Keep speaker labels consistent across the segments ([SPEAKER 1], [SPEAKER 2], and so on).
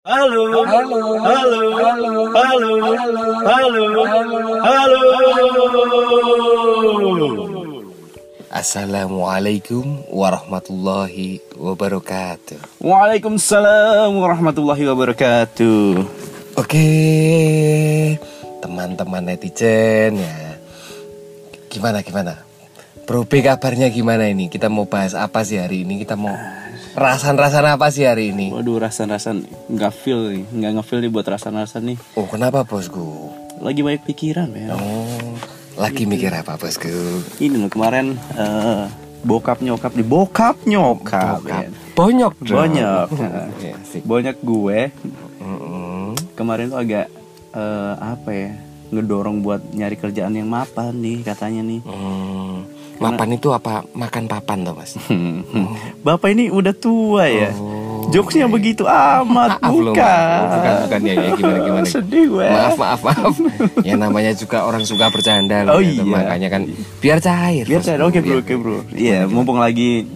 [SPEAKER 1] Halo, halo, halo, halo, halo, halo, halo,
[SPEAKER 2] Assalamualaikum warahmatullahi wabarakatuh.
[SPEAKER 3] Waalaikumsalam warahmatullahi wabarakatuh.
[SPEAKER 2] Oke, teman-teman netizen ya. Gimana gimana? Bro B kabarnya gimana ini? Kita mau bahas apa sih hari ini? Kita mau rasan-rasan apa sih hari ini?
[SPEAKER 3] Waduh rasan-rasan nggak feel nih, nggak ngefeel nih buat rasan-rasan nih.
[SPEAKER 2] Oh, kenapa bosku?
[SPEAKER 3] Lagi banyak pikiran ya.
[SPEAKER 2] Oh, lagi mikir apa bosku?
[SPEAKER 3] Ini loh kemarin eh, bokap nyokap di bokap nyokap.
[SPEAKER 2] Bokap.
[SPEAKER 3] ya.
[SPEAKER 2] Banyak dong.
[SPEAKER 3] Banyak.
[SPEAKER 2] Ya, asik.
[SPEAKER 3] Banyak gue
[SPEAKER 2] Mm-mm.
[SPEAKER 3] kemarin tuh agak eh, apa ya ngedorong buat nyari kerjaan yang mapan nih katanya nih.
[SPEAKER 2] Hmm, mapan itu apa? Makan papan toh mas?
[SPEAKER 3] Bapak ini udah tua ya.
[SPEAKER 2] Oh,
[SPEAKER 3] Jokesnya begitu amat
[SPEAKER 2] Maaf loh,
[SPEAKER 3] bukan.
[SPEAKER 2] maaf. bukan bukan ya, ya gimana gimana
[SPEAKER 3] Sedih gue.
[SPEAKER 2] maaf maaf maaf ya namanya juga orang suka bercanda loh
[SPEAKER 3] Oh,
[SPEAKER 2] gitu.
[SPEAKER 3] iya.
[SPEAKER 2] makanya kan biar cair
[SPEAKER 3] Biar
[SPEAKER 2] Mas.
[SPEAKER 3] saya oke bro, oke bro. Iya, mumpung lagi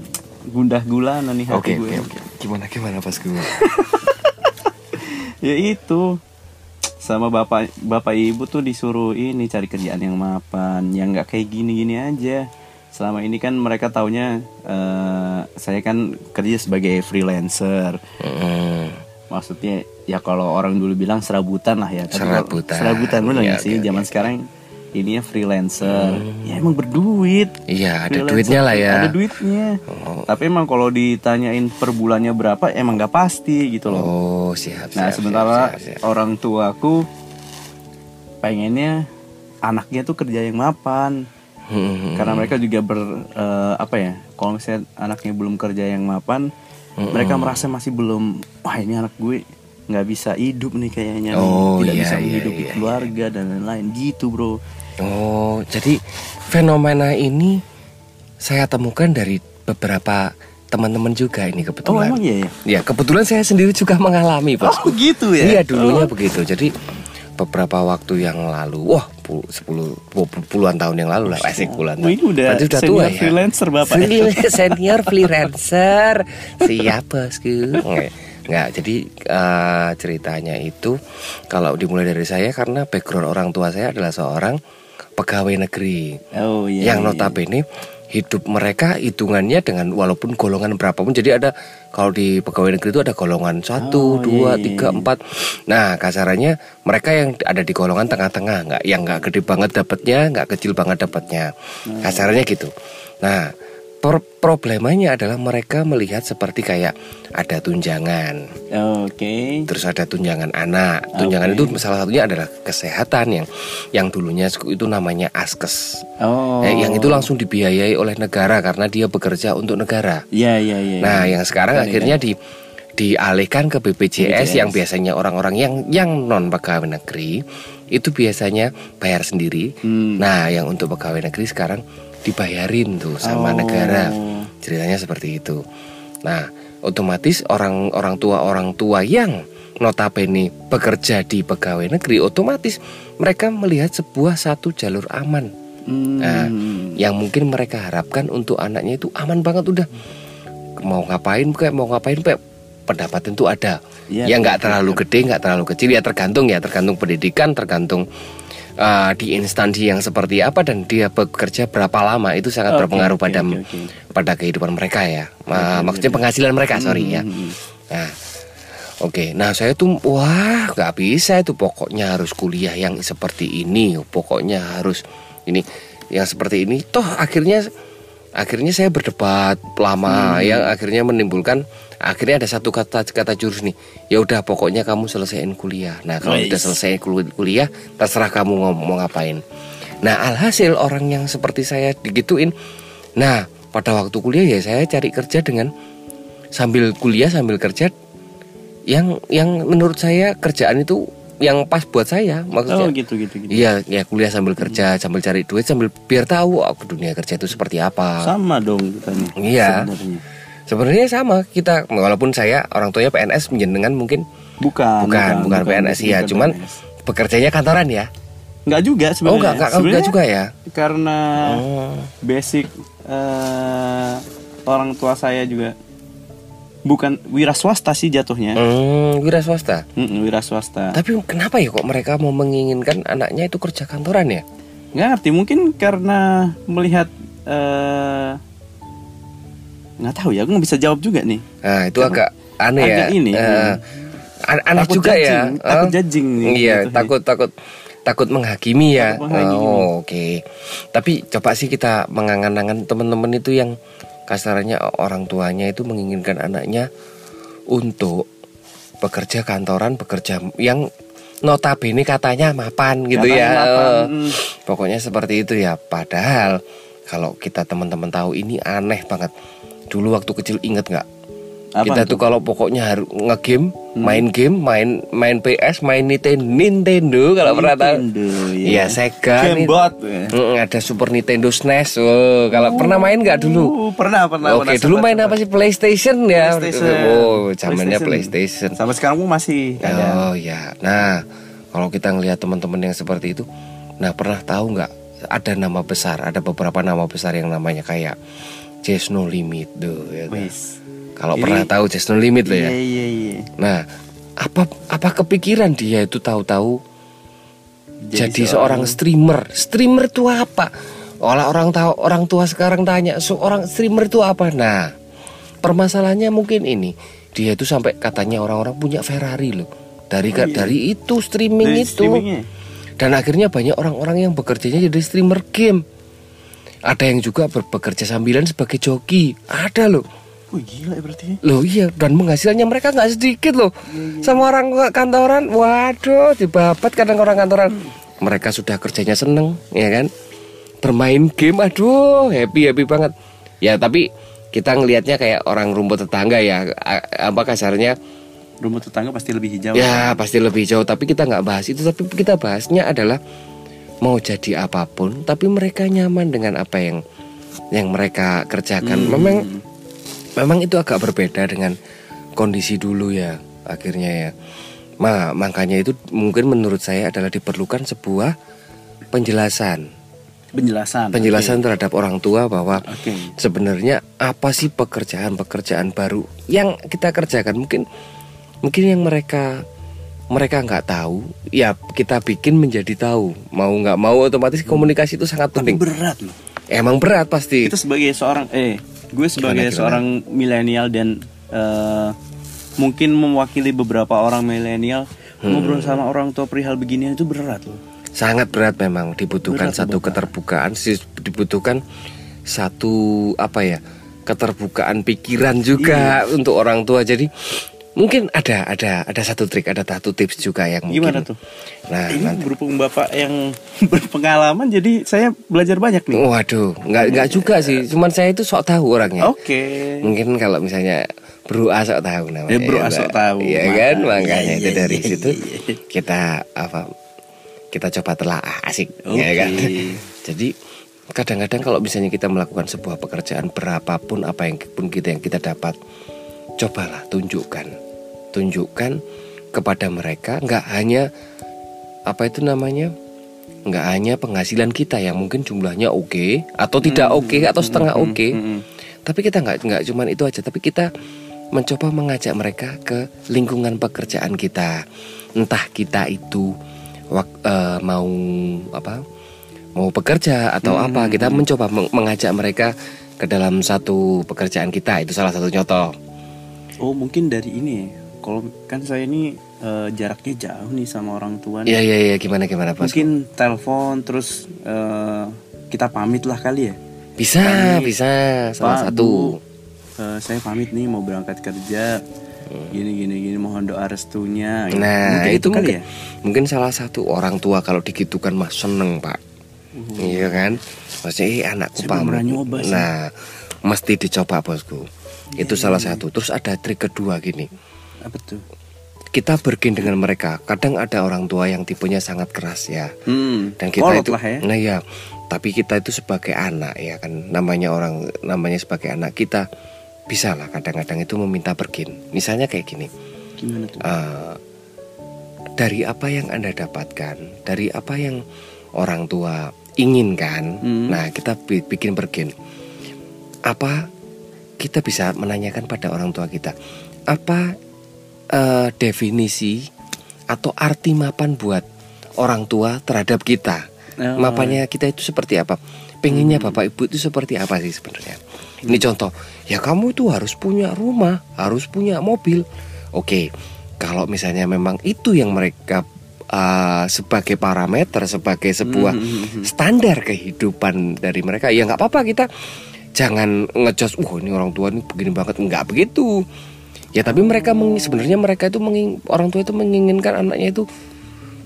[SPEAKER 3] gundah gulana nih hati
[SPEAKER 2] oke
[SPEAKER 3] gue.
[SPEAKER 2] oke oke gimana gimana pas gue
[SPEAKER 3] Ya itu sama bapak bapak ibu tuh disuruh ini cari kerjaan yang mapan, yang nggak kayak gini-gini aja. Selama ini kan mereka taunya eh, saya kan kerja sebagai freelancer.
[SPEAKER 2] Hmm,
[SPEAKER 3] Maksudnya ya kalau orang dulu bilang serabutan lah ya. Tapi
[SPEAKER 2] Serabutan.
[SPEAKER 3] Serabutan
[SPEAKER 2] Iya,
[SPEAKER 3] nggak sih?
[SPEAKER 2] oke,
[SPEAKER 3] Zaman
[SPEAKER 2] oke.
[SPEAKER 3] sekarang ininya freelancer. Ya emang berduit.
[SPEAKER 2] iya ada
[SPEAKER 3] Freelancer
[SPEAKER 2] duitnya lah ya
[SPEAKER 3] Ada duitnya.
[SPEAKER 2] Oh.
[SPEAKER 3] Tapi emang kalau ditanyain per bulannya berapa emang nggak pasti gitu loh.
[SPEAKER 2] oh siap
[SPEAKER 3] nah
[SPEAKER 2] siap,
[SPEAKER 3] sementara
[SPEAKER 2] siap, siap, siap.
[SPEAKER 3] orang tuaku pengennya anaknya tuh kerja yang mapan.
[SPEAKER 2] Hmm,
[SPEAKER 3] Karena mereka juga ber eh, apa ya? Kalau misalnya anaknya belum kerja yang mapan, mereka merasa masih belum. Wah ini anak gue nggak bisa hidup nih kayaknya, nih.
[SPEAKER 2] Oh,
[SPEAKER 3] tidak
[SPEAKER 2] iya,
[SPEAKER 3] bisa
[SPEAKER 2] iya,
[SPEAKER 3] menghidupi
[SPEAKER 2] iya,
[SPEAKER 3] keluarga dan lain-lain gitu bro.
[SPEAKER 2] oh jadi fenomena ini saya temukan dari beberapa teman-teman juga ini
[SPEAKER 3] Oh
[SPEAKER 2] kebetulan
[SPEAKER 3] emang iya ya?
[SPEAKER 2] ya kebetulan saya sendiri juga mengalami bos
[SPEAKER 3] Oh gitu ya?
[SPEAKER 2] Iya dulunya begitu. Jadi beberapa waktu yang lalu, wah pul- sepuluh pu- pu- puluhan tahun yang lalu lah, asik puluhan tahun.
[SPEAKER 3] ini udah
[SPEAKER 2] Berarti udah
[SPEAKER 3] senior
[SPEAKER 2] tua ya.
[SPEAKER 3] freelancer, Bapak.
[SPEAKER 2] Free- senior freelancer. Siap bosku. Nggak, jadi eh, ceritanya itu kalau dimulai dari saya karena background orang tua saya adalah seorang pegawai negeri
[SPEAKER 3] Oh iya.
[SPEAKER 2] yang
[SPEAKER 3] iya.
[SPEAKER 2] Hidup mereka hitungannya dengan walaupun golongan berapapun jadi ada kalau di pegawai negeri itu ada golongan satu
[SPEAKER 3] Oh,
[SPEAKER 2] dua
[SPEAKER 3] iya, iya,
[SPEAKER 2] tiga
[SPEAKER 3] iya.
[SPEAKER 2] empat nah kasarannya mereka yang ada di golongan tengah-tengah nggak yang nggak gede banget dapatnya nggak kecil banget dapatnya
[SPEAKER 3] Hmm.
[SPEAKER 2] kasarannya gitu nah problemanya adalah mereka melihat seperti kayak ada tunjangan
[SPEAKER 3] Oke.
[SPEAKER 2] terus ada tunjangan anak tunjangan
[SPEAKER 3] Oke.
[SPEAKER 2] itu salah satunya adalah kesehatan yang yang dulunya itu namanya askes
[SPEAKER 3] Oh.
[SPEAKER 2] Eh, yang itu langsung dibiayai oleh negara karena dia bekerja untuk negara.
[SPEAKER 3] Iya iya iya.
[SPEAKER 2] Nah, yang sekarang
[SPEAKER 3] Betul,
[SPEAKER 2] akhirnya di dialihkan ke BPJS,
[SPEAKER 3] BPJS.
[SPEAKER 2] yang biasanya orang-orang yang yang non pegawai negeri itu biasanya bayar sendiri.
[SPEAKER 3] Hmm.
[SPEAKER 2] Nah, yang untuk pegawai negeri sekarang dibayarin tuh sama
[SPEAKER 3] Oh.
[SPEAKER 2] negara. Ceritanya seperti itu. Nah, otomatis orang orang tua orang tua yang notabene bekerja di pegawai negeri otomatis mereka melihat sebuah satu jalur aman
[SPEAKER 3] Hmm.
[SPEAKER 2] Nah, yang mungkin mereka harapkan untuk anaknya itu aman banget udah mau ngapain kayak mau ngapain kayak pendapatan itu ada.
[SPEAKER 3] Iya,
[SPEAKER 2] ya nggak
[SPEAKER 3] betul,
[SPEAKER 2] terlalu gede, nggak terlalu kecil ya tergantung ya tergantung pendidikan, tergantung uh, di instansi yang seperti apa dan dia bekerja berapa lama itu sangat
[SPEAKER 3] Oke,
[SPEAKER 2] berpengaruh
[SPEAKER 3] oke,
[SPEAKER 2] pada
[SPEAKER 3] oke, oke.
[SPEAKER 2] pada kehidupan mereka ya.
[SPEAKER 3] Oke,
[SPEAKER 2] maksudnya
[SPEAKER 3] oke.
[SPEAKER 2] penghasilan mereka, sorry ya.
[SPEAKER 3] Hmm.
[SPEAKER 2] Nah, oke. Nah, saya tuh wah nggak bisa itu pokoknya harus kuliah yang seperti ini, pokoknya harus ini yang seperti ini. Toh akhirnya akhirnya saya berdebat lama yang akhirnya menimbulkan akhirnya ada satu kata kata jurus nih. Ya udah pokoknya kamu selesaiin kuliah. Nah, kalau
[SPEAKER 3] Nice.
[SPEAKER 2] udah selesai kul- kuliah, terserah kamu mau, mau ngapain. Nah, alhasil orang yang seperti saya digituin. Nah, pada waktu kuliah ya saya cari kerja dengan sambil kuliah sambil kerja yang yang menurut saya kerjaan itu yang pas buat saya
[SPEAKER 3] Oh
[SPEAKER 2] maksudnya
[SPEAKER 3] gitu gitu gitu.
[SPEAKER 2] iya ya kuliah sambil kerja sambil cari duit sambil biar tahu oh, dunia kerja itu seperti apa
[SPEAKER 3] Sama dong.
[SPEAKER 2] Iya.
[SPEAKER 3] Sebenarnya.
[SPEAKER 2] Sebenarnya sama kita walaupun saya orang tuanya PNS menjenengan mungkin
[SPEAKER 3] Bukan.
[SPEAKER 2] bukan bukan, PNS ya
[SPEAKER 3] bukan
[SPEAKER 2] cuman
[SPEAKER 3] PNS.
[SPEAKER 2] bekerjanya kantoran ya
[SPEAKER 3] Nggak juga sebenarnya.
[SPEAKER 2] oh enggak enggak, enggak juga ya
[SPEAKER 3] Karena
[SPEAKER 2] oh
[SPEAKER 3] basic eh, orang tua saya juga bukan wira swasta sih jatuhnya.
[SPEAKER 2] Hmm, wira swasta.
[SPEAKER 3] Mm-mm, wira swasta.
[SPEAKER 2] Tapi kenapa ya kok mereka mau menginginkan anaknya itu kerja kantoran ya?
[SPEAKER 3] nggak ngerti mungkin karena melihat eh nggak tahu ya aku nggak bisa jawab juga nih
[SPEAKER 2] Nah, itu agak aneh ya.
[SPEAKER 3] agak ini,
[SPEAKER 2] Eh,
[SPEAKER 3] hmm.
[SPEAKER 2] an- aneh
[SPEAKER 3] Takut
[SPEAKER 2] juga ya.
[SPEAKER 3] judging, takut
[SPEAKER 2] Eh,
[SPEAKER 3] judging nih
[SPEAKER 2] Iya,
[SPEAKER 3] jatuhnya.
[SPEAKER 2] takut takut takut menghakimi ya.
[SPEAKER 3] Takut menghakimi.
[SPEAKER 2] Oh, oke. Tapi coba sih kita mengangan-angan teman-teman itu yang kasarannya orang tuanya itu menginginkan anaknya untuk bekerja kantoran, bekerja yang notabene katanya mapan gitu
[SPEAKER 3] Katanya
[SPEAKER 2] ya.
[SPEAKER 3] mapan,
[SPEAKER 2] Eh,
[SPEAKER 3] hmm.
[SPEAKER 2] Pokoknya seperti itu ya. Padahal kalau kita teman-teman tahu ini aneh banget. Dulu waktu kecil inget nggak?
[SPEAKER 3] Apa
[SPEAKER 2] kita
[SPEAKER 3] tuh?
[SPEAKER 2] tuh kalau pokoknya harus ngegame, main game, main main PS, main Nintendo, Nintendo kalau pernah tahu. Iya, Sega. nih.
[SPEAKER 3] Gamebot ya.
[SPEAKER 2] Mm, ada Super Nintendo SNES. Oh, kalau pernah main nggak dulu?
[SPEAKER 3] Pernah pernah
[SPEAKER 2] Oke,
[SPEAKER 3] pernah,
[SPEAKER 2] dulu main apa sih PlayStation ya?
[SPEAKER 3] PlayStation.
[SPEAKER 2] Oh, zamannya PlayStation.
[SPEAKER 3] Sampai sekarang pun masih ada.
[SPEAKER 2] Oh ya. Nah, kalau kita ngelihat teman-teman yang seperti itu, nah pernah tahu nggak ada nama besar, ada beberapa nama besar yang namanya kayak Just No Limit tuh. Ya.
[SPEAKER 3] Wis.
[SPEAKER 2] Kalau pernah tahu Just No Limit loh ya.
[SPEAKER 3] Iya iya iya.
[SPEAKER 2] Nah, apa apa kepikiran dia itu tahu-tahu jadi, seorang streamer? Streamer itu apa? Olah orang tahu orang tua sekarang tanya, seorang streamer itu apa? Nah, permasalahannya mungkin ini. Dia itu sampai katanya orang-orang punya Ferrari loh. Dari
[SPEAKER 3] Oh, iya.
[SPEAKER 2] dari itu streaming
[SPEAKER 3] Dari
[SPEAKER 2] itu. Dan akhirnya banyak orang-orang yang bekerjanya jadi streamer game. Ada yang juga bekerja sambilan sebagai joki. Ada loh.
[SPEAKER 3] Wih gila ya berarti.
[SPEAKER 2] Loh iya. Dan penghasilannya mereka nggak sedikit loh. Sama orang kantoran. Waduh dibabat kadang orang kantoran. Mereka sudah kerjanya seneng ya kan? Bermain game aduh happy happy banget. Ya tapi kita ngelihatnya kayak orang rumput tetangga ya. Apa kasarnya?
[SPEAKER 3] Rumput tetangga pasti lebih hijau.
[SPEAKER 2] Ya pasti lebih jauh Tapi kita nggak bahas itu. Tapi kita bahasnya adalah Mau jadi apa pun Tapi mereka nyaman dengan apa yang Yang mereka kerjakan. Memang memang itu agak berbeda dengan kondisi dulu ya akhirnya ya. Ma, makanya itu mungkin menurut saya adalah diperlukan sebuah penjelasan.
[SPEAKER 3] Penjelasan.
[SPEAKER 2] penjelasan terhadap orang tua bahwa
[SPEAKER 3] Oke.
[SPEAKER 2] sebenarnya apa sih pekerjaan-pekerjaan baru yang kita kerjakan? Mungkin mungkin yang mereka mereka nggak tahu ya kita bikin menjadi tahu mau nggak mau otomatis komunikasi itu sangat
[SPEAKER 3] Tapi
[SPEAKER 2] penting
[SPEAKER 3] berat loh.
[SPEAKER 2] emang berat pasti
[SPEAKER 3] Kita sebagai seorang eh gue sebagai
[SPEAKER 2] gimana?
[SPEAKER 3] seorang milenial dan eh, mungkin mewakili beberapa orang milenial
[SPEAKER 2] Hmm.
[SPEAKER 3] ngobrol sama orang tua perihal beginian itu berat loh.
[SPEAKER 2] sangat berat memang dibutuhkan
[SPEAKER 3] Berat,
[SPEAKER 2] satu keterbukaan sih dibutuhkan satu apa ya keterbukaan pikiran juga untuk orang tua jadi mungkin ada ada ada satu trik ada satu tips juga yang mungkin
[SPEAKER 3] Gimana tuh?
[SPEAKER 2] nah
[SPEAKER 3] Ini
[SPEAKER 2] nanti
[SPEAKER 3] berhubung bapak yang berpengalaman jadi saya belajar banyak nih.
[SPEAKER 2] waduh nggak nggak juga sih cuman saya itu sok tahu orangnya
[SPEAKER 3] Oke.
[SPEAKER 2] mungkin kalau misalnya bro asok tahu namanya
[SPEAKER 3] Ya, bro
[SPEAKER 2] ya,
[SPEAKER 3] asok tahu.
[SPEAKER 2] iya
[SPEAKER 3] Maka-
[SPEAKER 2] kan
[SPEAKER 3] iya,
[SPEAKER 2] makanya
[SPEAKER 3] iya,
[SPEAKER 2] itu dari
[SPEAKER 3] iya,
[SPEAKER 2] situ
[SPEAKER 3] iya.
[SPEAKER 2] kita apa kita coba telaah asik
[SPEAKER 3] Oke.
[SPEAKER 2] ya kan jadi kadang-kadang kalau misalnya kita melakukan sebuah pekerjaan berapapun apa yang pun kita yang kita dapat cobalah tunjukkan. Tunjukkan kepada mereka nggak hanya apa itu namanya? Nggak hanya penghasilan kita yang mungkin jumlahnya oke atau tidak oke atau setengah oke.
[SPEAKER 3] hmm.
[SPEAKER 2] tapi kita nggak nggak cuman itu aja tapi kita mencoba mengajak mereka ke lingkungan pekerjaan kita. Entah kita itu wak- eh, mau apa? Mau bekerja atau apa kita mencoba meng- mengajak mereka ke dalam satu pekerjaan kita itu salah satu contoh
[SPEAKER 3] Oh mungkin dari ini. ya. Kalau kan saya ini eh, jaraknya jauh nih sama orang tua.
[SPEAKER 2] iya iya iya gimana gimana bos
[SPEAKER 3] Mungkin telepon terus eh, kita pamit lah kali ya.
[SPEAKER 2] bisa
[SPEAKER 3] Kami-
[SPEAKER 2] bisa salah
[SPEAKER 3] Pak,
[SPEAKER 2] satu
[SPEAKER 3] Bu, eh, saya pamit nih mau berangkat kerja. Gini gini gini mohon doa restunya. gitu.
[SPEAKER 2] Nah
[SPEAKER 3] Mungkin
[SPEAKER 2] itu
[SPEAKER 3] kali
[SPEAKER 2] mungkin,
[SPEAKER 3] ya.
[SPEAKER 2] mungkin salah satu orang tua kalau digitukan mah seneng pak, iya kan? Maksudnya eh, anakku pamit.
[SPEAKER 3] sih.
[SPEAKER 2] Nah mesti dicoba bosku. Itu salah satu. Terus ada trik kedua gini.
[SPEAKER 3] Apa tuh?
[SPEAKER 2] Kita bergen dengan mereka. Kadang ada orang tua yang tipenya sangat keras ya.
[SPEAKER 3] Hmm.
[SPEAKER 2] Dan kita itu,
[SPEAKER 3] lah ya.
[SPEAKER 2] nah ya. Tapi kita itu sebagai anak ya kan, namanya orang, namanya sebagai anak kita bisa lah kadang-kadang itu meminta bergen. Misalnya kayak gini.
[SPEAKER 3] Gimana tuh?
[SPEAKER 2] Eh, dari apa yang Anda dapatkan, dari apa yang orang tua inginkan,
[SPEAKER 3] Hmm.
[SPEAKER 2] nah kita bi- bikin bergen. Apa kita bisa menanyakan pada orang tua kita apa eh, definisi atau arti mapan buat orang tua terhadap kita.
[SPEAKER 3] Oh.
[SPEAKER 2] Mapannya kita itu seperti apa? Pengennya bapak ibu itu seperti apa sih sebenarnya? Ini contoh, ya kamu itu harus punya rumah, harus punya mobil. Oke, kalau misalnya memang itu yang mereka uh, sebagai parameter, sebagai sebuah standar kehidupan dari mereka, ya nggak apa-apa kita jangan ngejudge, wah ini orang tua ini begini banget, nggak begitu. Ya tapi mereka sebenarnya mereka itu menging, orang tua itu menginginkan anaknya itu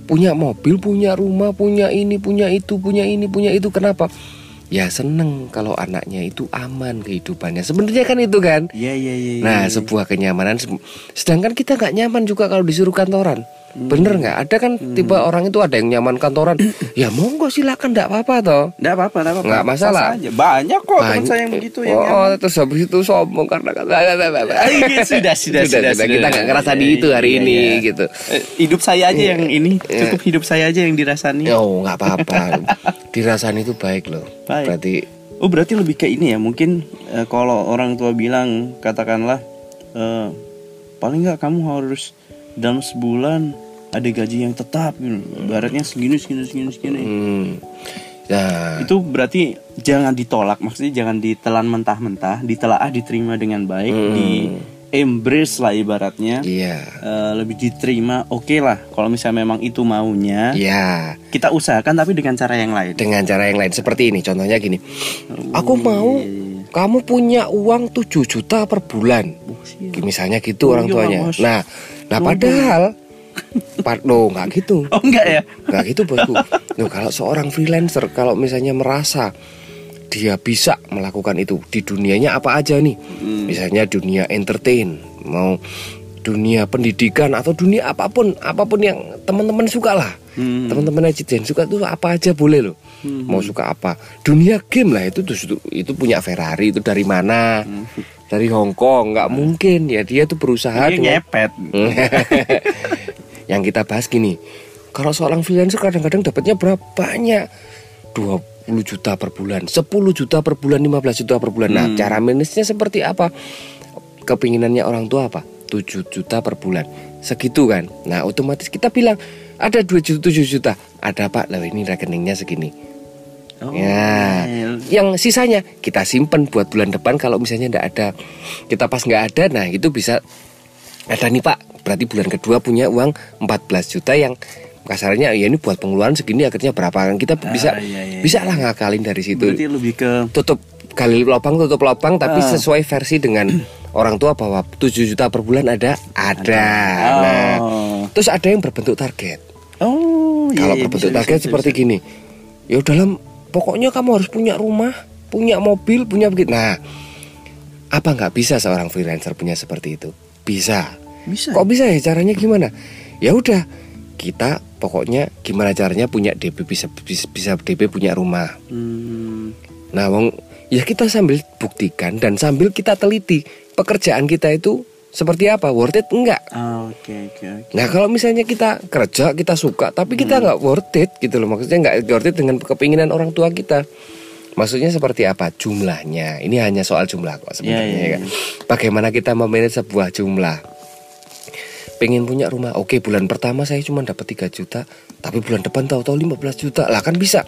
[SPEAKER 2] punya mobil, punya rumah, punya ini, punya itu, punya ini, punya itu. Kenapa? Ya seneng kalau anaknya itu aman kehidupannya. Sebenarnya kan itu kan.
[SPEAKER 3] Iya iya iya.
[SPEAKER 2] Nah,
[SPEAKER 3] iya.
[SPEAKER 2] sebuah kenyamanan. Se- Sedangkan kita nggak nyaman juga kalau disuruh kantoran. Bener nggak? Ada kan tipe orang itu ada yang nyaman kantoran. ya monggo silakan, nggak apa-apa toh.
[SPEAKER 3] Nggak apa-apa, nggak apa-apa.
[SPEAKER 2] Nggak masalah.
[SPEAKER 3] Aja. Banyak kok teman
[SPEAKER 2] Banyak-
[SPEAKER 3] saya yang begitu yang
[SPEAKER 2] oh, oh, terus habis itu sombong karena kata
[SPEAKER 3] Iya, sudah, sudah, sudah, sudah.
[SPEAKER 2] kita nggak ngerasa di itu hari
[SPEAKER 3] Iya,
[SPEAKER 2] ini
[SPEAKER 3] iya.
[SPEAKER 2] gitu.
[SPEAKER 3] Eh, hidup saya aja yang ini
[SPEAKER 2] Iya.
[SPEAKER 3] cukup hidup saya aja yang dirasani.
[SPEAKER 2] Oh nggak apa-apa. Dirasani itu baik loh.
[SPEAKER 3] Baik.
[SPEAKER 2] Berarti
[SPEAKER 3] Oh berarti lebih ke ini ya mungkin eh, kalau orang tua bilang katakanlah eh, paling nggak kamu harus dalam sebulan ada gaji yang tetap gitu. Baratnya segini segini segini segini.
[SPEAKER 2] hmm, ya.
[SPEAKER 3] Itu berarti jangan ditolak maksudnya jangan ditelan mentah-mentah, ditelaah diterima dengan baik,
[SPEAKER 2] Hmm.
[SPEAKER 3] di embrace lah ibaratnya.
[SPEAKER 2] iya.
[SPEAKER 3] Eh, lebih diterima oke lah. Kalau misalnya memang itu maunya
[SPEAKER 2] iya.
[SPEAKER 3] kita usahakan tapi dengan cara yang lain.
[SPEAKER 2] Dengan cara yang lain seperti ini. Contohnya gini. Aku mau kamu punya uang 7 juta per bulan.
[SPEAKER 3] Oh,
[SPEAKER 2] misalnya gitu
[SPEAKER 3] Oh,
[SPEAKER 2] orang
[SPEAKER 3] iya,
[SPEAKER 2] tuanya.
[SPEAKER 3] Mas.
[SPEAKER 2] nah nah padahal Pak, no, nggak gitu.
[SPEAKER 3] oh enggak ya
[SPEAKER 2] Nggak gitu bosku. Loh, kalau seorang freelancer kalau misalnya merasa dia bisa melakukan itu di dunianya apa aja nih?
[SPEAKER 3] Hmm.
[SPEAKER 2] Misalnya dunia entertain, mau dunia pendidikan atau dunia apa pun, apa pun yang teman-teman suka lah.
[SPEAKER 3] Hmm.
[SPEAKER 2] Teman-teman Ejiden suka tuh apa aja boleh loh. Mau suka apa? Dunia game lah itu tuh itu, punya Ferrari itu dari mana? Dari Hong Kong, nggak mungkin. Ya dia tuh berusaha
[SPEAKER 3] Dia
[SPEAKER 2] dengan
[SPEAKER 3] ngepet.
[SPEAKER 2] Yang kita bahas gini kalau seorang freelancer kadang-kadang dapatnya berapa? Banyak. 20 juta per bulan 10 juta per bulan 15 juta per bulan. Nah
[SPEAKER 3] Hmm.
[SPEAKER 2] cara manage-nya seperti apa? Kepinginannya orang tua apa? 7 juta per bulan. Segitu kan? Nah otomatis kita bilang ada 2 juta 7 juta ada pak lah ini rekeningnya segini
[SPEAKER 3] oh,
[SPEAKER 2] Ya,
[SPEAKER 3] iya.
[SPEAKER 2] yang sisanya kita simpen buat bulan depan kalau misalnya nggak ada, kita pas nggak ada, nah itu bisa ada nih pak. Berarti bulan kedua punya uang 14 juta yang kasarnya ya ini buat pengeluaran segini akhirnya berapa kan kita bisa
[SPEAKER 3] iya, iya,
[SPEAKER 2] bisa lah ngakalin dari situ.
[SPEAKER 3] berarti lebih ke
[SPEAKER 2] Tutup gali lubang tutup lubang tapi
[SPEAKER 3] Ah.
[SPEAKER 2] sesuai versi dengan orang tua bahwa 7 juta per bulan ada ada. Nah,
[SPEAKER 3] oh
[SPEAKER 2] terus ada yang berbentuk target.
[SPEAKER 3] Oh iya,
[SPEAKER 2] Kalau
[SPEAKER 3] iya,
[SPEAKER 2] berbentuk
[SPEAKER 3] bisa,
[SPEAKER 2] target
[SPEAKER 3] bisa,
[SPEAKER 2] seperti
[SPEAKER 3] bisa.
[SPEAKER 2] gini, ya dalam pokoknya kamu harus punya rumah, punya mobil, punya begitu. Nah, apa nggak bisa seorang freelancer punya seperti itu? Bisa.
[SPEAKER 3] bisa
[SPEAKER 2] Kok bisa ya? Caranya gimana? Ya udah, kita pokoknya gimana caranya punya DP bisa bisa, bisa DP punya rumah.
[SPEAKER 3] Hmm,
[SPEAKER 2] Nah, wong ya kita sambil buktikan dan sambil kita teliti pekerjaan kita itu seperti apa, worth it enggak?
[SPEAKER 3] ah, oke oke oke
[SPEAKER 2] Nah kalau misalnya kita kerja kita suka tapi kita nggak worth it gitu loh maksudnya nggak worth it dengan kepinginan orang tua kita. Maksudnya seperti apa jumlahnya? Ini hanya soal jumlah kok sebenarnya
[SPEAKER 3] Iya, iya,
[SPEAKER 2] ya kan. Bagaimana kita memanage sebuah jumlah? Pengen punya rumah, oke bulan pertama saya cuma dapat 3 juta, tapi bulan depan tahu-tahu 15 juta, lah kan bisa.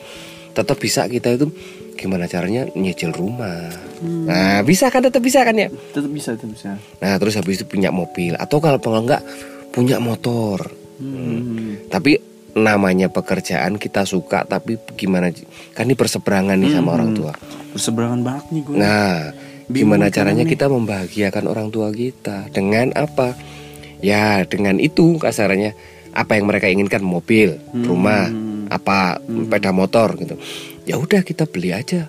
[SPEAKER 2] Tetap bisa kita itu gimana caranya nyicil rumah. Nah bisa kan tetap bisa kan ya?
[SPEAKER 3] tetap bisa tetap bisa
[SPEAKER 2] Nah terus habis itu punya mobil atau kalau enggak punya motor.
[SPEAKER 3] hmm.
[SPEAKER 2] Tapi namanya pekerjaan kita suka tapi gimana kan ini berseberangan nih sama orang tua.
[SPEAKER 3] berseberangan banget nih gue
[SPEAKER 2] Nah,
[SPEAKER 3] Bingung
[SPEAKER 2] gimana caranya
[SPEAKER 3] nih.
[SPEAKER 2] kita membahagiakan orang tua kita dengan apa? Ya, dengan itu kasarannya apa yang mereka inginkan mobil,
[SPEAKER 3] Hmm.
[SPEAKER 2] rumah, apa sepeda motor gitu. Ya udah kita beli aja.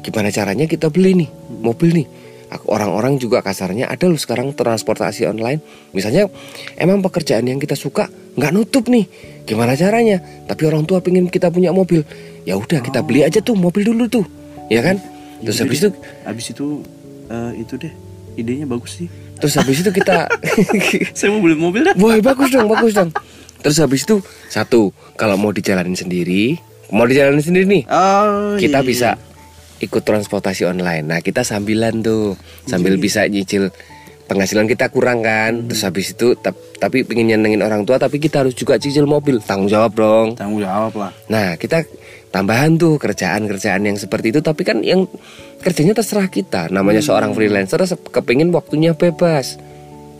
[SPEAKER 2] Gimana caranya kita beli nih mobil nih? Aku- Orang-orang juga kasarnya ada loh sekarang transportasi online. Misalnya emang pekerjaan yang kita suka nggak nutup nih. Gimana caranya? Tapi orang tua pengen kita punya mobil. Ya udah kita beli aja tuh mobil dulu tuh, ya kan? Terus habis
[SPEAKER 3] deh.
[SPEAKER 2] itu
[SPEAKER 3] habis itu eh, itu deh idenya bagus sih
[SPEAKER 2] terus habis itu kita
[SPEAKER 3] saya mau beli mobil dah
[SPEAKER 2] Wah bagus dong bagus dong Terus habis itu Satu Kalau mau dijalanin sendiri Mau dijalanin sendiri nih
[SPEAKER 3] oh
[SPEAKER 2] Kita
[SPEAKER 3] iya,
[SPEAKER 2] bisa ikut transportasi online. Nah kita sambilan tuh, sambil bisa nyicil penghasilan kita kurang kan. Terus habis itu tap- tapi pengen nyenengin orang tua, tapi kita harus juga cicil mobil. Tanggung jawab dong.
[SPEAKER 3] tanggung jawab lah
[SPEAKER 2] Nah kita tambahan tuh kerjaan-kerjaan yang seperti itu, tapi kan yang kerjanya terserah kita. Namanya seorang freelancer kepingin waktunya bebas,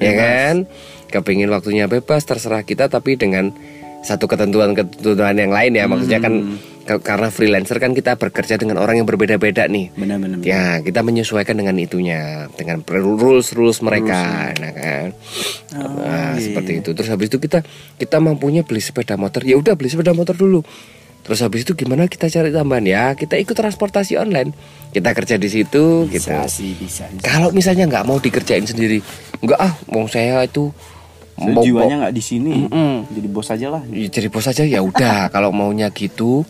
[SPEAKER 2] ya kan? Kepingin waktunya bebas terserah kita, tapi dengan satu ketentuan-ketentuan yang lain ya. Maksudnya kan karena freelancer kan kita bekerja dengan orang yang berbeda-beda nih.
[SPEAKER 3] benar-benar
[SPEAKER 2] Ya kita menyesuaikan dengan itunya, dengan rules rules mereka, nah kan. nah, seperti itu. Terus habis itu kita kita mampunya beli sepeda motor, ya udah beli sepeda motor dulu. Terus habis itu gimana kita cari tambahan ya? Kita ikut transportasi online. Kita kerja di situ,
[SPEAKER 3] bisa
[SPEAKER 2] kita.
[SPEAKER 3] sih bisa, bisa.
[SPEAKER 2] Kalau misalnya nggak mau dikerjain sendiri, nggak ah, mau saya itu
[SPEAKER 3] So, jiwanya nggak di sini.
[SPEAKER 2] Mm-mm.
[SPEAKER 3] jadi bos aja lah.
[SPEAKER 2] Ya, jadi bos aja ya udah. Kalau maunya gitu,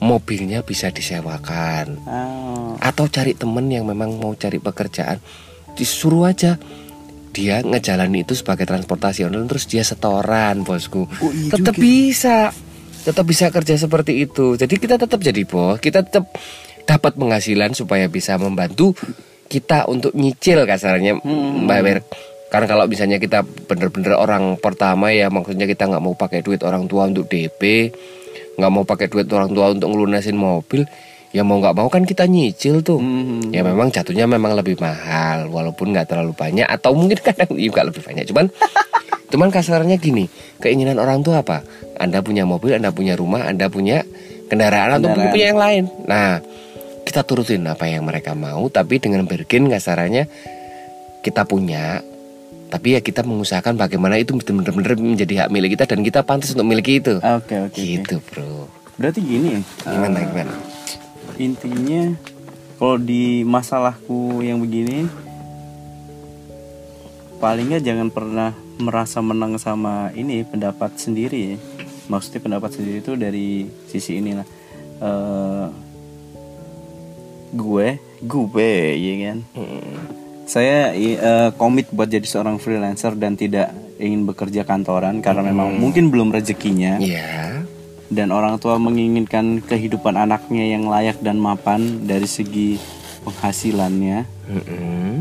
[SPEAKER 2] mobilnya bisa disewakan.
[SPEAKER 3] Ah,
[SPEAKER 2] atau cari temen yang memang mau cari pekerjaan. Disuruh aja. Dia ngejalani itu sebagai transportasi online terus dia setoran bosku.
[SPEAKER 3] Oh, iya
[SPEAKER 2] tetap bisa. Tetap bisa kerja seperti itu. Jadi kita tetap jadi bos. Kita tetap dapat penghasilan supaya bisa membantu kita untuk nyicil kasarnya bayar karena kalau misalnya kita bener-bener orang pertama ya maksudnya kita nggak mau pakai duit orang tua untuk DP nggak mau pakai duit orang tua untuk ngelunasin mobil ya mau nggak mau kan kita nyicil tuh
[SPEAKER 3] Mhm.
[SPEAKER 2] ya memang jatuhnya memang lebih mahal walaupun nggak terlalu banyak atau mungkin kadang juga lebih banyak cuman cuman kasarnya gini keinginan orang tua apa anda punya mobil anda punya rumah anda punya kendaraan atau
[SPEAKER 3] Kendaraan.
[SPEAKER 2] punya yang lain nah kita turutin apa yang mereka mau tapi dengan bergen kasarannya kita punya tapi ya kita mengusahakan bagaimana itu benar-benar menjadi hak milik kita dan kita pantas untuk miliki itu.
[SPEAKER 3] Oke oke oke.
[SPEAKER 2] gitu bro.
[SPEAKER 3] Berarti gini
[SPEAKER 2] gimana
[SPEAKER 3] eh,
[SPEAKER 2] gimana?
[SPEAKER 3] intinya kalau di masalahku yang begini paling nggak jangan pernah merasa menang sama ini pendapat sendiri. Ya. maksudnya pendapat sendiri itu dari sisi inilah. Eh, gue gue ya kan saya eh, komit buat jadi seorang freelancer dan tidak ingin bekerja kantoran karena memang mungkin belum rezekinya.
[SPEAKER 2] Iya.
[SPEAKER 3] Dan orang tua menginginkan kehidupan anaknya yang layak dan mapan dari segi penghasilannya.
[SPEAKER 2] Mm-mm.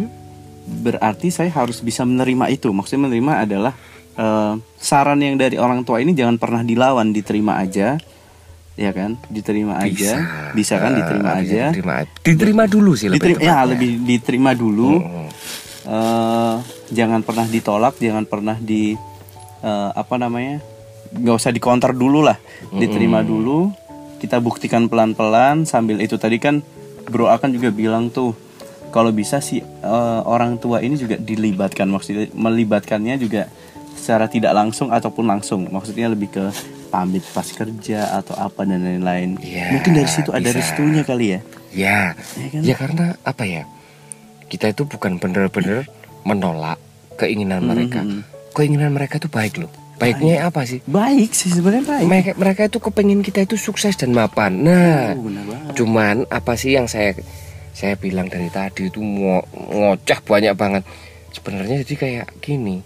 [SPEAKER 3] berarti saya harus bisa menerima itu. Maksudnya menerima adalah eh, saran yang dari orang tua ini jangan pernah dilawan diterima aja ya kan? Diterima aja. Bisa. Kan? Diterima
[SPEAKER 2] bisa
[SPEAKER 3] aja.
[SPEAKER 2] diterima, diterima dulu sih lebih
[SPEAKER 3] diterima ya lebih diterima dulu.
[SPEAKER 2] Mm.
[SPEAKER 3] Eh, jangan pernah ditolak jangan pernah di eh, apa namanya? Nggak usah dikonter dulu lah. Diterima dulu. Kita buktikan pelan-pelan. Sambil itu tadi kan bro akan juga bilang tuh kalau bisa sih eh, orang tua ini juga dilibatkan. Maksudnya melibatkannya juga secara tidak langsung ataupun langsung maksudnya lebih ke pamit pas kerja atau apa dan lain-lain
[SPEAKER 2] Iya,
[SPEAKER 3] mungkin dari situ ada
[SPEAKER 2] bisa.
[SPEAKER 3] restunya kali ya
[SPEAKER 2] Ya,
[SPEAKER 3] Ya kan?
[SPEAKER 2] ya karena apa ya? Kita itu bukan bener-bener menolak keinginan mereka.
[SPEAKER 3] Mhm.
[SPEAKER 2] Keinginan mereka itu baik loh. Baiknya apa sih?
[SPEAKER 3] baik sih sebenarnya baik
[SPEAKER 2] Mereka, mereka itu kepengen kita itu sukses dan mapan. Nah,
[SPEAKER 3] Oh,
[SPEAKER 2] cuman apa sih yang saya saya bilang dari tadi itu ngo, ngocah banyak banget. Sebenarnya jadi kayak gini.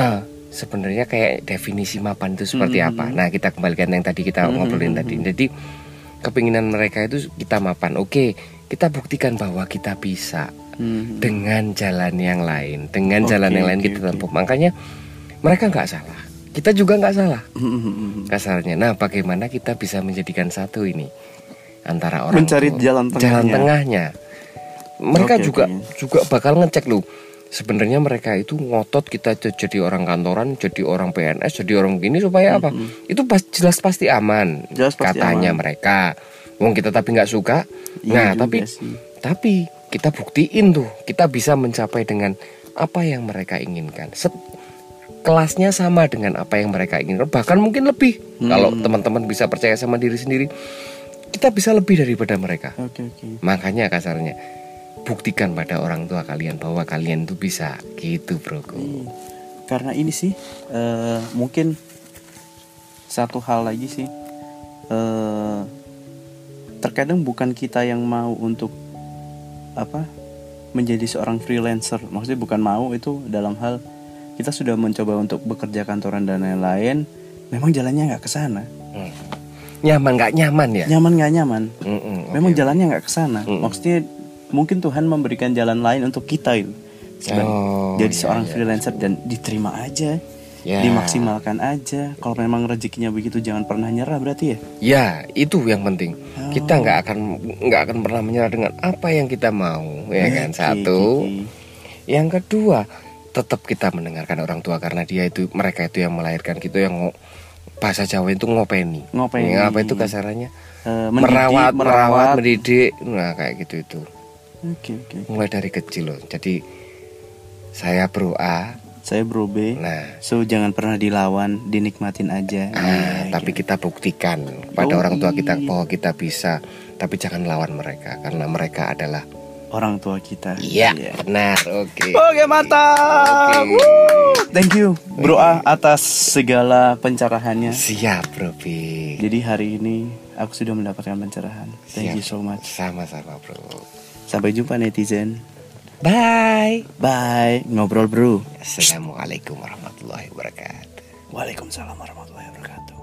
[SPEAKER 2] Ah, sebenarnya kayak definisi mapan itu seperti
[SPEAKER 3] Mhm.
[SPEAKER 2] apa? Nah, kita kembalikan yang tadi kita
[SPEAKER 3] Mhm.
[SPEAKER 2] ngobrolin tadi. Jadi kepinginan mereka itu kita mapan. Oke, kita buktikan bahwa kita bisa
[SPEAKER 3] Hmm.
[SPEAKER 2] dengan jalan yang lain. Dengan
[SPEAKER 3] Oke,
[SPEAKER 2] jalan yang lain
[SPEAKER 3] oke,
[SPEAKER 2] kita tempuh. Makanya mereka nggak salah. Kita juga nggak salah
[SPEAKER 3] Hmm.
[SPEAKER 2] kasarnya. Nah, bagaimana kita bisa menjadikan satu ini antara orang
[SPEAKER 3] Mencari
[SPEAKER 2] tua-
[SPEAKER 3] jalan
[SPEAKER 2] jalan
[SPEAKER 3] tengahnya.
[SPEAKER 2] tengahnya. Mereka
[SPEAKER 3] Oke,
[SPEAKER 2] juga
[SPEAKER 3] oke.
[SPEAKER 2] juga bakal ngecek loh. Sebenarnya mereka itu ngotot kita jadi orang kantoran, jadi orang PNS, jadi orang gini supaya apa? Itu pas jelas pasti aman.
[SPEAKER 3] Jelas pasti
[SPEAKER 2] katanya
[SPEAKER 3] aman.
[SPEAKER 2] mereka. Wong kita tapi nggak suka.
[SPEAKER 3] Iya
[SPEAKER 2] nah, tapi
[SPEAKER 3] sih.
[SPEAKER 2] tapi kita buktiin tuh, kita bisa mencapai dengan apa yang mereka inginkan. Set- kelasnya sama dengan apa yang mereka inginkan, bahkan mungkin lebih. Kalau teman-teman bisa percaya sama diri sendiri, kita bisa lebih daripada mereka.
[SPEAKER 3] Oke oke.
[SPEAKER 2] Makanya kasarnya buktikan pada orang tua kalian bahwa kalian tuh bisa gitu, Bro.
[SPEAKER 3] Karena ini sih eh, mungkin satu hal lagi sih eh, terkadang bukan kita yang mau untuk apa menjadi seorang freelancer. Maksudnya bukan mau itu dalam hal kita sudah mencoba untuk bekerja kantoran dan lain-lain. Memang jalannya nggak ke sana.
[SPEAKER 2] Hmm. nyaman nggak nyaman ya
[SPEAKER 3] nyaman nggak nyaman
[SPEAKER 2] Mm-mm,
[SPEAKER 3] memang
[SPEAKER 2] oke.
[SPEAKER 3] jalannya nggak ke sana
[SPEAKER 2] Mm.
[SPEAKER 3] maksudnya mungkin Tuhan memberikan jalan lain untuk kita itu Sebagai-
[SPEAKER 2] Oh,
[SPEAKER 3] jadi
[SPEAKER 2] iya,
[SPEAKER 3] seorang
[SPEAKER 2] iya.
[SPEAKER 3] freelancer dan diterima aja
[SPEAKER 2] Ya.
[SPEAKER 3] dimaksimalkan aja kalau memang rezekinya begitu jangan pernah nyerah berarti ya
[SPEAKER 2] Ya, itu yang penting.
[SPEAKER 3] Oh.
[SPEAKER 2] Kita nggak akan nggak akan pernah menyerah dengan apa yang kita mau, ya kan? Satu. Yang kedua, tetap kita mendengarkan orang tua karena dia itu mereka itu yang melahirkan kita yang bahasa Jawa itu ngopeni.
[SPEAKER 3] Ngopeni.
[SPEAKER 2] Apa itu kasarannya?
[SPEAKER 3] Mendidik,
[SPEAKER 2] merawat, merawat,
[SPEAKER 3] merawat.
[SPEAKER 2] mendidik. Nah, kayak gitu itu.
[SPEAKER 3] Oke oke
[SPEAKER 2] Mulai dari kecil loh. Jadi saya bro A.
[SPEAKER 3] saya bro B
[SPEAKER 2] Nah,
[SPEAKER 3] so jangan pernah dilawan dinikmatin aja
[SPEAKER 2] ah,
[SPEAKER 3] Iya,
[SPEAKER 2] tapi
[SPEAKER 3] gitu.
[SPEAKER 2] kita buktikan pada
[SPEAKER 3] Oh,
[SPEAKER 2] orang tua kita
[SPEAKER 3] iya.
[SPEAKER 2] bahwa kita bisa. Tapi jangan lawan mereka karena mereka adalah
[SPEAKER 3] orang tua kita
[SPEAKER 2] Iya, benar. Oke.
[SPEAKER 3] Oke mantap.
[SPEAKER 2] Oke.
[SPEAKER 3] Woo. Thank you Bro A atas segala pencerahannya.
[SPEAKER 2] Siap, Bro B.
[SPEAKER 3] Jadi hari ini aku sudah mendapatkan pencerahan. Thank
[SPEAKER 2] Siap.
[SPEAKER 3] you so much.
[SPEAKER 2] Sama-sama, Bro.
[SPEAKER 3] Sampai jumpa netizen.
[SPEAKER 2] Bye.
[SPEAKER 3] Bye. Ngobrol bro.
[SPEAKER 2] Assalamualaikum warahmatullahi wabarakatuh.
[SPEAKER 3] Waalaikumsalam warahmatullahi wabarakatuh.